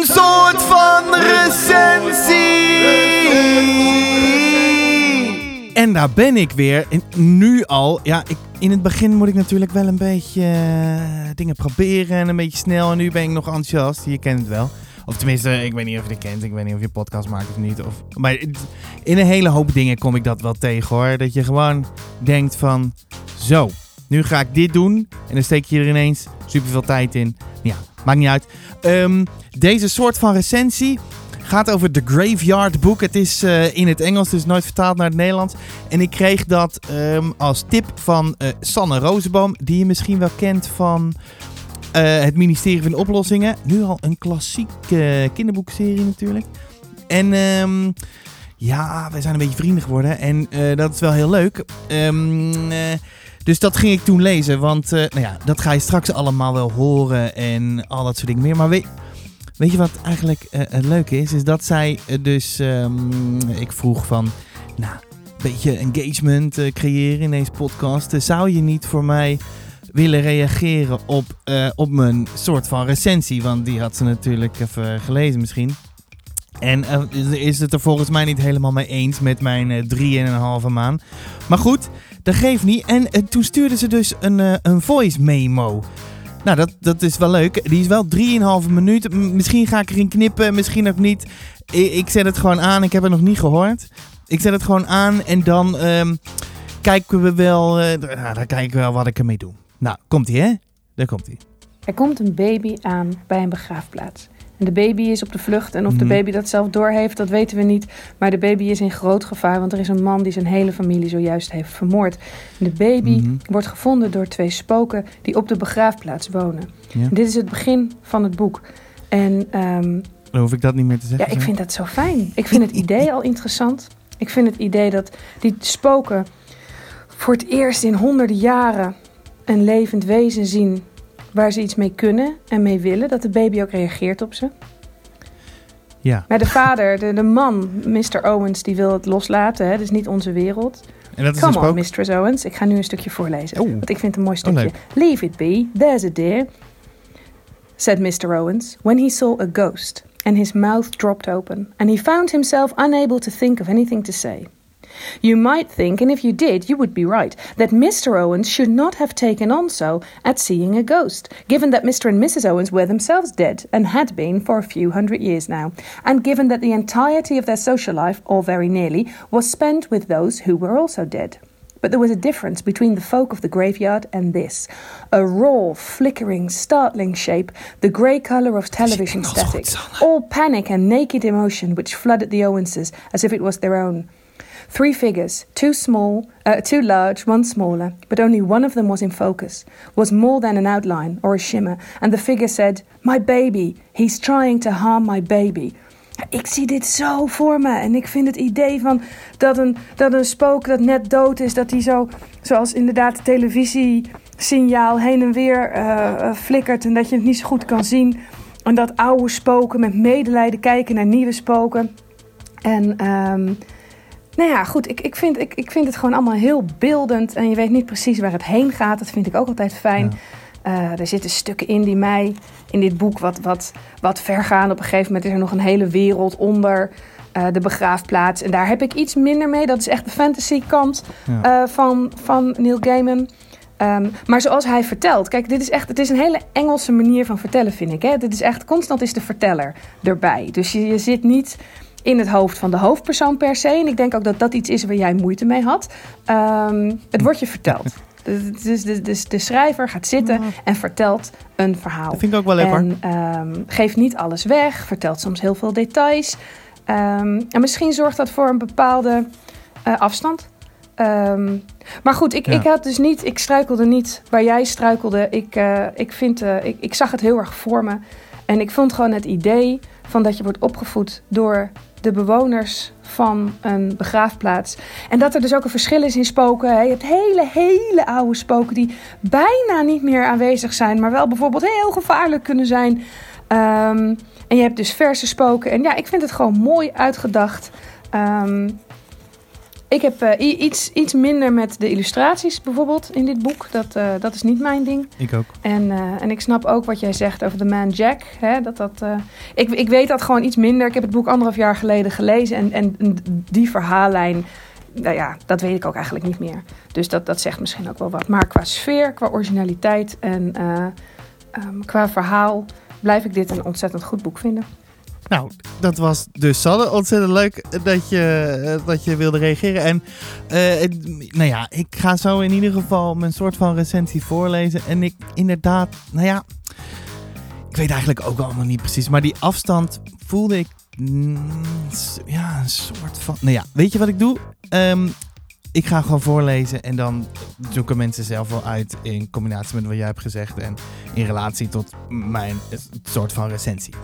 Een soort van recensie. En daar ben ik weer. En nu al. Ja, ik, in het begin moet ik natuurlijk wel een beetje eh, dingen proberen. En een beetje snel. En nu ben ik nog enthousiast. Je kent het wel. Of tenminste, ik weet niet of je het kent. Ik weet niet of je podcast maakt of niet. Of, maar in een hele hoop dingen kom ik dat wel tegen hoor. Dat je gewoon denkt van... Zo, nu ga ik dit doen. En dan steek je er ineens super veel tijd in. Ja, maakt niet uit. Ehm, deze soort van recensie gaat over The Graveyard Book. Het is uh, in het Engels, dus nooit vertaald naar het Nederlands. En ik kreeg dat um, als tip van uh, Sanne Rozenboom, die je misschien wel kent van uh, het ministerie van Oplossingen. Nu al een klassieke kinderboekserie natuurlijk. En um, ja, wij zijn een beetje vrienden geworden. En dat is wel heel leuk. Um, dus dat ging ik toen lezen. Want uh, nou ja, dat ga je straks allemaal wel horen en al dat soort dingen meer. Maar weet, je wat eigenlijk uh, het leuke is? Is dat zij uh, dus... Um, ik vroeg van... Nou, een beetje engagement creëren in deze podcast. zou je niet voor mij willen reageren op, op mijn soort van recensie? Want die had ze natuurlijk even gelezen misschien. En is het er volgens mij niet helemaal mee eens met mijn drie en een halve maan. Maar goed, dat geeft niet. En uh, toen stuurde ze dus een, uh, een voice memo. Nou, dat, dat is wel leuk. Die is wel 3,5 minuten. Misschien ga ik erin knippen, misschien ook niet. Ik, ik, zet het gewoon aan. Ik heb het nog niet gehoord. Ik zet het gewoon aan en dan um, kijken we wel. Uh, nou, dan kijken we wel wat ik ermee doe. Nou, komt ie, hè? Daar komt hij. Er komt een baby aan bij een begraafplaats. En de baby is op de vlucht. En of de mhm. baby dat zelf doorheeft, dat weten we niet. Maar de baby is in groot gevaar, want er is een man die zijn hele familie zojuist heeft vermoord. De baby mhm. wordt gevonden door twee spoken die op de begraafplaats wonen. dit is het begin van het boek. En um, dan hoef ik dat niet meer te zeggen. Ja, ik vind dat zo fijn. Ik vind het idee al interessant. Ik vind het idee dat die spoken voor het eerst in honderden jaren een levend wezen zien waar ze iets mee kunnen en mee willen, dat de baby ook reageert op ze. Ja. Maar de vader, de, de man, Mr. Owens, die wil het loslaten. Hè? Dat is niet onze wereld. En dat is Come dus on, Mistress Owens. Ik ga nu een stukje voorlezen. Want ik vind het een mooi oh, stukje. Leave it be. There's a dear. Said Mr. Owens, when he saw a ghost, and his mouth dropped open, and he found himself unable to think of anything to say. You might think, and if you did, you would be right, that Mr. Owens should not have taken on so at seeing a ghost, given that Mr. and Mrs. Owens were themselves dead and had been for a few hundred years now, and given that the entirety of their social life, or very nearly, was spent with those who were also dead. But there was a difference between the folk of the graveyard and this. A raw, flickering, startling shape, the grey colour of television static, all panic and naked emotion which flooded the Owenses as if it was their own. Three figures, two small, uh, two large, one smaller, but only one of them was in focus, was more than an outline or a shimmer, and the figure said, My baby, he's trying to harm my baby. Ik zie dit zo voor me en ik vind het idee van dat een, dat een spook dat net dood is, dat hij zo, zoals inderdaad de televisiesignaal heen en weer uh, flikkert en dat je het niet zo goed kan zien. En dat oude spoken met medelijden kijken naar nieuwe spoken. En um, nou ja, goed. Ik, ik, vind, ik, ik vind het gewoon allemaal heel beeldend. En je weet niet precies waar het heen gaat. Dat vind ik ook altijd fijn. Uh, er zitten stukken in die mij in dit boek wat, wat, wat ver gaan. Op een gegeven moment is er nog een hele wereld onder uh, de begraafplaats. En daar heb ik iets minder mee. Dat is echt de fantasy kant uh, van, van Neil Gaiman. Um, maar zoals hij vertelt, kijk, dit is echt, het is een hele Engelse manier van vertellen, vind ik. Hè? Dit is echt, constant is de verteller erbij. Dus je, je zit niet in het hoofd van de hoofdpersoon per se. En ik denk ook dat dat iets is waar jij moeite mee had. Um, het wordt je verteld. Dus de, de, de, schrijver gaat zitten en vertelt een verhaal. Dat vind ik ook wel leuk en, um, geeft niet alles weg, vertelt soms heel veel details. Um, en misschien zorgt dat voor een bepaalde uh, afstand. Um, maar goed, ik, ja. ik had dus niet, ik struikelde niet waar jij struikelde. Ik, uh, ik, vind, uh, ik, ik zag het heel erg voor me. En ik vond gewoon het idee van dat je wordt opgevoed door de bewoners van een begraafplaats. En dat er dus ook een verschil is in spoken. Je hebt hele, hele oude spoken die bijna niet meer aanwezig zijn, maar wel bijvoorbeeld heel gevaarlijk kunnen zijn. Um, en je hebt dus verse spoken. En ja, ik vind het gewoon mooi uitgedacht. Um, Ik heb uh, iets, iets minder met de illustraties bijvoorbeeld in dit boek. Dat, uh, dat is niet mijn ding. Ik ook. En, uh, en ik snap ook wat jij zegt over The Man Jack. Hè, dat dat, ik, ik weet dat gewoon iets minder. Ik heb het boek anderhalf jaar geleden gelezen. En, en die verhaallijn, nou ja, dat weet ik ook eigenlijk niet meer. Dus dat, dat zegt misschien ook wel wat. Maar qua sfeer, qua originaliteit en um, qua verhaal blijf ik dit een ontzettend goed boek vinden. Nou, dat was dus Sanne. Ontzettend leuk dat je, dat je wilde reageren. En uh, nou ja, ik ga zo in ieder geval mijn soort van recensie voorlezen. En ik inderdaad, nou ja, ik weet eigenlijk ook allemaal niet precies. Maar die afstand voelde ik, mm, ja, een soort van... Nou ja, weet je wat ik doe? Um, ik ga gewoon voorlezen en dan zoeken mensen zelf wel uit in combinatie met wat jij hebt gezegd en in relatie tot mijn soort van recensie.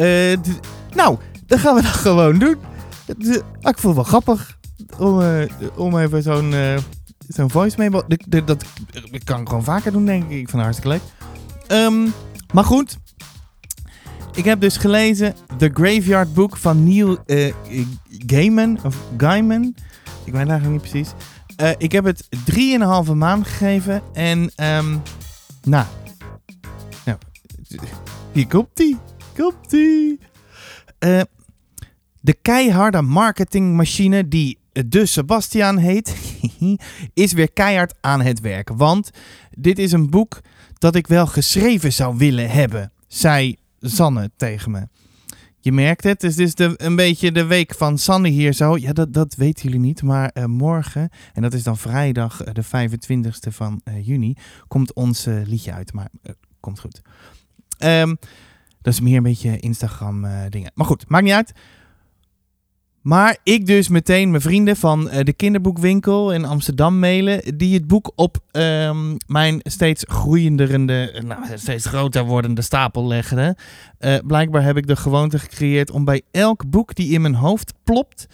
Uh, nou, dan gaan we dat gewoon doen. Ah, ik voel het wel grappig om, uh, om even zo'n uh, zo'n voice memo. Dat, dat, kan ik gewoon vaker doen, denk ik. Ik vind het hartstikke leuk. Um, maar goed. Ik heb dus gelezen The Graveyard Book van Neil Gaiman. Of Gaiman. Ik weet eigenlijk niet precies. Ik heb het 3,5 maand gegeven. En, um, nou. Nou. Hier komt ie. Komt ie. Uh, de keiharde marketingmachine die de Sebastian heet, is weer keihard aan het werk. Want dit is een boek dat ik wel geschreven zou willen hebben, zei Sanne tegen me. Je merkt het, het is de, een beetje de week van Sanne hier zo. Ja, dat, dat weten jullie niet, maar uh, morgen, en dat is dan vrijdag uh, de 25ste van juni, komt ons liedje uit. Maar komt goed. Um, dat is meer een beetje Instagram dingen. Maar goed, maakt niet uit. Maar ik dus meteen mijn vrienden van uh, de kinderboekwinkel in Amsterdam mailen. Die het boek op um, mijn steeds groeienderende, nou, steeds groter wordende stapel leggen. Uh, blijkbaar heb ik de gewoonte gecreëerd om bij elk boek die in mijn hoofd plopt.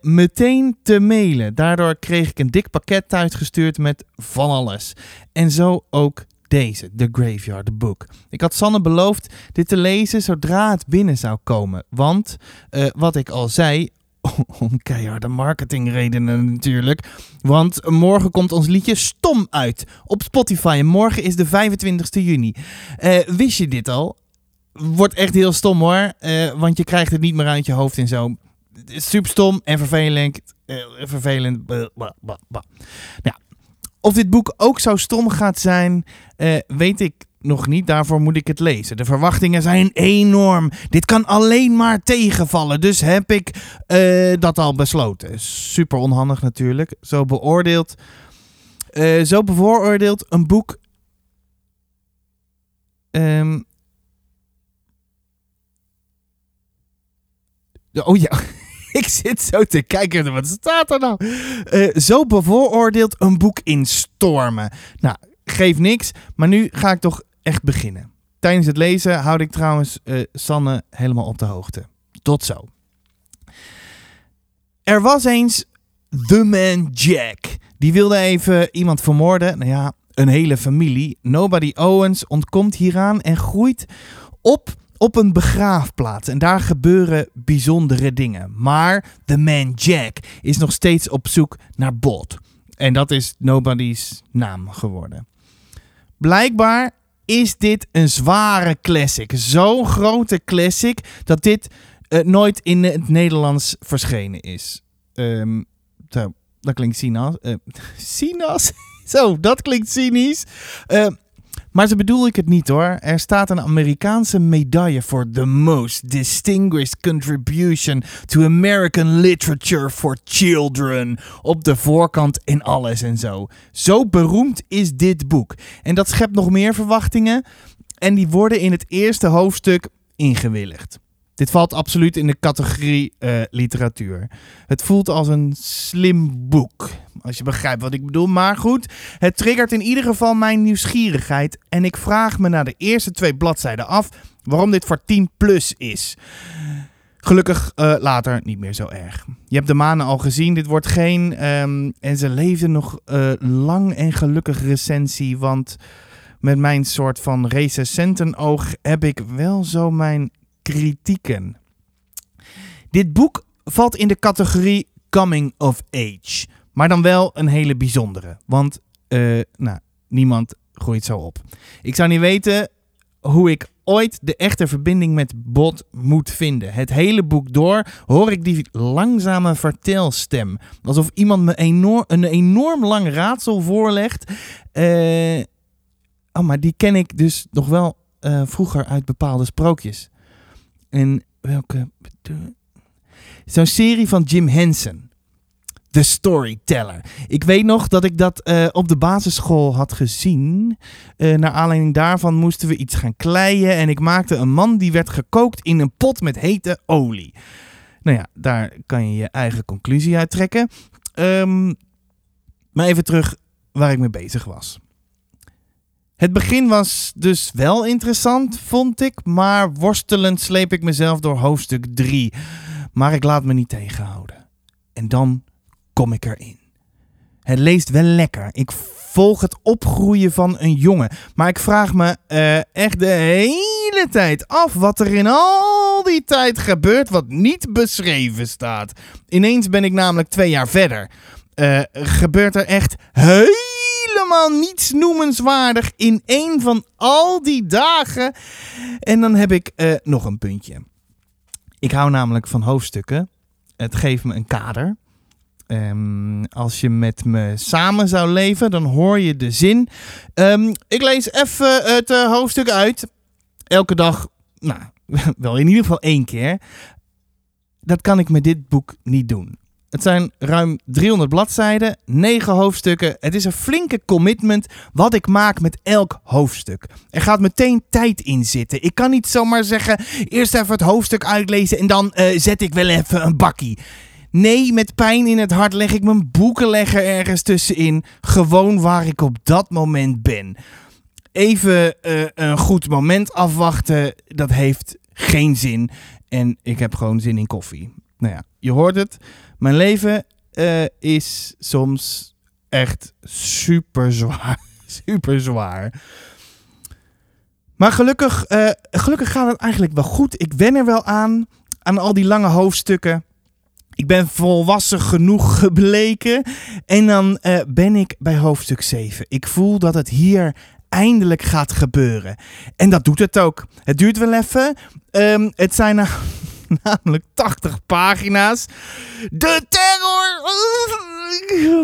Meteen te mailen. Daardoor kreeg ik een dik pakket thuisgestuurd met van alles. En zo ook deze, The Graveyard Book. Ik had Sanne beloofd dit te lezen zodra het binnen zou komen. Want, uh, wat ik al zei, om keiharde marketingredenen natuurlijk. Want morgen komt ons liedje Stom uit op Spotify. En morgen is de 25 juni. Uh, wist je dit al? Wordt echt heel stom hoor. Uh, want je krijgt het niet meer uit je hoofd en zo. Super stom en vervelend. Vervelend. Nou, of dit boek ook zo stom gaat zijn, weet ik nog niet, daarvoor moet ik het lezen. De verwachtingen zijn enorm. Dit kan alleen maar tegenvallen. Dus heb ik uh, dat al besloten. Super onhandig natuurlijk. Zo beoordeeld. Uh, zo bevooroordeeld een boek. Um, oh ja. ik zit zo te kijken. Wat staat er nou? Uh, zo bevooroordeeld een boek instormen. Nou, geef niks. Maar nu ga ik toch echt beginnen. Tijdens het lezen houd ik trouwens uh, Sanne helemaal op de hoogte. Tot zo. Er was eens The Man Jack. Die wilde even iemand vermoorden. Nou ja, een hele familie. Nobody Owens ontkomt hieraan en groeit op op een begraafplaats. En daar gebeuren bijzondere dingen. Maar The Man Jack is nog steeds op zoek naar Bot. En dat is Nobody's naam geworden. Blijkbaar is dit een zware classic. Zo'n grote classic dat dit uh, nooit in het Nederlands verschenen is. Zo, dat klinkt cynisch. Uh, cynisch? zo, dat klinkt cynisch. Uh, maar zo bedoel ik het niet hoor. Er staat een Amerikaanse medaille voor The Most Distinguished Contribution to American Literature for Children op de voorkant en alles en zo. Zo beroemd is dit boek. En dat schept nog meer verwachtingen. En die worden in het eerste hoofdstuk ingewilligd. Dit valt absoluut in de categorie uh, literatuur. Het voelt als een slim boek, als je begrijpt wat ik bedoel. Maar goed, het triggert in ieder geval mijn nieuwsgierigheid. En ik vraag me na de eerste twee bladzijden af waarom dit voor 10 plus is. Gelukkig uh, later niet meer zo erg. Je hebt de manen al gezien. Dit wordt geen. Um, en ze leefden nog uh, lang en gelukkig recensie. Want met mijn soort van recensentenoog heb ik wel zo mijn kritieken. Dit boek valt in de categorie coming of age. Maar dan wel een hele bijzondere. Want uh, nou, niemand groeit zo op. Ik zou niet weten hoe ik ooit de echte verbinding met Bot moet vinden. Het hele boek door hoor ik die langzame vertelstem. Alsof iemand me enorm, een enorm lang raadsel voorlegt. Uh, oh, maar die ken ik dus nog wel uh, vroeger uit bepaalde sprookjes. En welke? Zo'n serie van Jim Henson. The Storyteller. Ik weet nog dat ik dat uh, op de basisschool had gezien. Uh, naar aanleiding daarvan moesten we iets gaan kleien. En ik maakte een man die werd gekookt in een pot met hete olie. Nou ja, daar kan je je eigen conclusie uit trekken. Um, maar even terug waar ik mee bezig was. Het begin was dus wel interessant, vond ik. Maar worstelend sleep ik mezelf door hoofdstuk 3. Maar ik laat me niet tegenhouden. En dan kom ik erin. Het leest wel lekker. Ik volg het opgroeien van een jongen. Maar ik vraag me uh, echt de hele tijd af wat er in al die tijd gebeurt wat niet beschreven staat. Ineens ben ik namelijk twee jaar verder. Uh, gebeurt er echt helemaal niets noemenswaardig in één van al die dagen. En dan heb ik uh, nog een puntje. Ik hou namelijk van hoofdstukken. Het geeft me een kader. Um, als je met me samen zou leven, dan hoor je de zin. Um, ik lees even het uh, hoofdstuk uit. Elke dag, nou, wel in ieder geval één keer. Dat kan ik met dit boek niet doen. Het zijn ruim 300 bladzijden, 9 hoofdstukken. Het is een flinke commitment wat ik maak met elk hoofdstuk. Er gaat meteen tijd in zitten. Ik kan niet zomaar zeggen: eerst even het hoofdstuk uitlezen en dan uh, zet ik wel even een bakkie. Nee, met pijn in het hart leg ik mijn boekenlegger ergens tussenin. Gewoon waar ik op dat moment ben. Even uh, een goed moment afwachten, dat heeft geen zin. En ik heb gewoon zin in koffie. Nou ja, je hoort het. Mijn leven uh, is soms echt super zwaar. super zwaar. Maar gelukkig, uh, gelukkig gaat het eigenlijk wel goed. Ik wen er wel aan. Aan al die lange hoofdstukken. Ik ben volwassen genoeg gebleken. En dan uh, ben ik bij hoofdstuk 7. Ik voel dat het hier eindelijk gaat gebeuren. En dat doet het ook. Het duurt wel even. Um, het zijn namelijk 80 pagina's. De terror!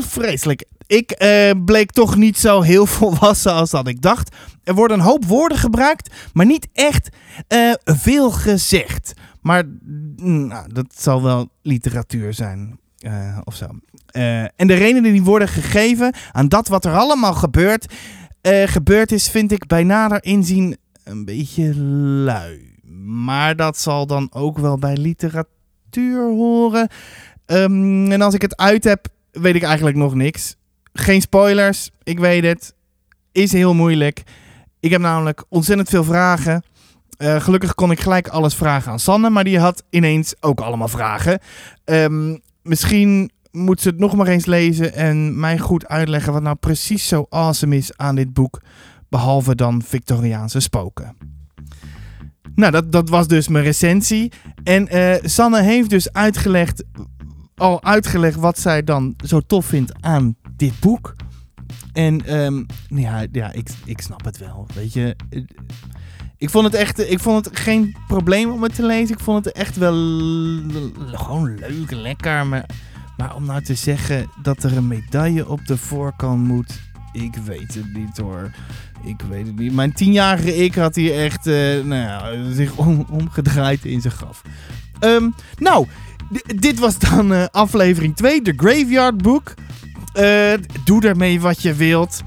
Vreselijk. Ik uh, bleek toch niet zo heel volwassen als dat ik dacht. Er worden een hoop woorden gebruikt, maar niet echt uh, veel gezegd. Maar nou, dat zal wel literatuur zijn. Uh, of zo. En de redenen die worden gegeven aan dat wat er allemaal gebeurt, gebeurd is, vind ik bij nader inzien een beetje lui. Maar dat zal dan ook wel bij literatuur horen. Um, en als ik het uit heb, weet ik eigenlijk nog niks. Geen spoilers, ik weet het. Is heel moeilijk. Ik heb namelijk ontzettend veel vragen. Uh, gelukkig kon ik gelijk alles vragen aan Sanne, maar die had ineens ook allemaal vragen. Um, misschien moet ze het nog maar eens lezen en mij goed uitleggen wat nou precies zo awesome is aan dit boek, behalve dan Victoriaanse spoken. Nou, dat, dat was dus mijn recensie. En uh, Sanne heeft dus uitgelegd, al uitgelegd wat zij dan zo tof vindt aan dit boek. En um, ja, ja ik, ik snap het wel. Weet je, ik vond het echt, ik vond het geen probleem om het te lezen. Ik vond het echt wel gewoon leuk, lekker. Maar, maar om nou te zeggen dat er een medaille op de voorkant moet, ik weet het niet hoor. Ik weet het niet. Mijn tienjarige ik had hier echt uh, nou ja, zich om, omgedraaid in zijn graf. Um, nou, dit was dan uh, aflevering 2, de Graveyard Book. Uh, doe daarmee wat je wilt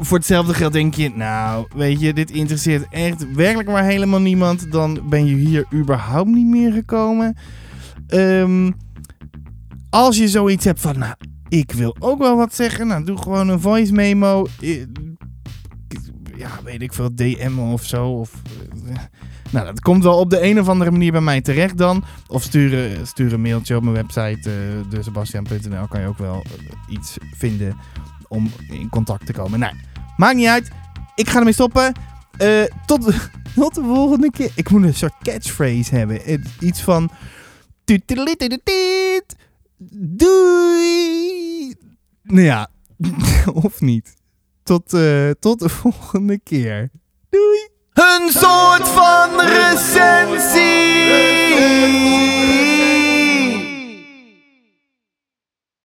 voor hetzelfde geld denk je, nou, weet je, dit interesseert echt werkelijk maar helemaal niemand. Dan ben je hier überhaupt niet meer gekomen. Um, als je zoiets hebt van, nou, ik wil ook wel wat zeggen. Nou, doe gewoon een voice memo. Ja, weet ik veel, DM of zo. Of, nou, dat komt wel op de een of andere manier bij mij terecht dan. Of stuur, stuur een mailtje op mijn website, uh, desebastian.nl. Kan je ook wel iets vinden om in contact te komen. Nou, maakt niet uit. Ik ga ermee stoppen. Tot, de, tot de volgende keer. Ik moet een soort catchphrase hebben. Iets van... Doei! Nou ja, of niet. Tot, uh, tot de volgende keer. Doei! Een soort van recensie!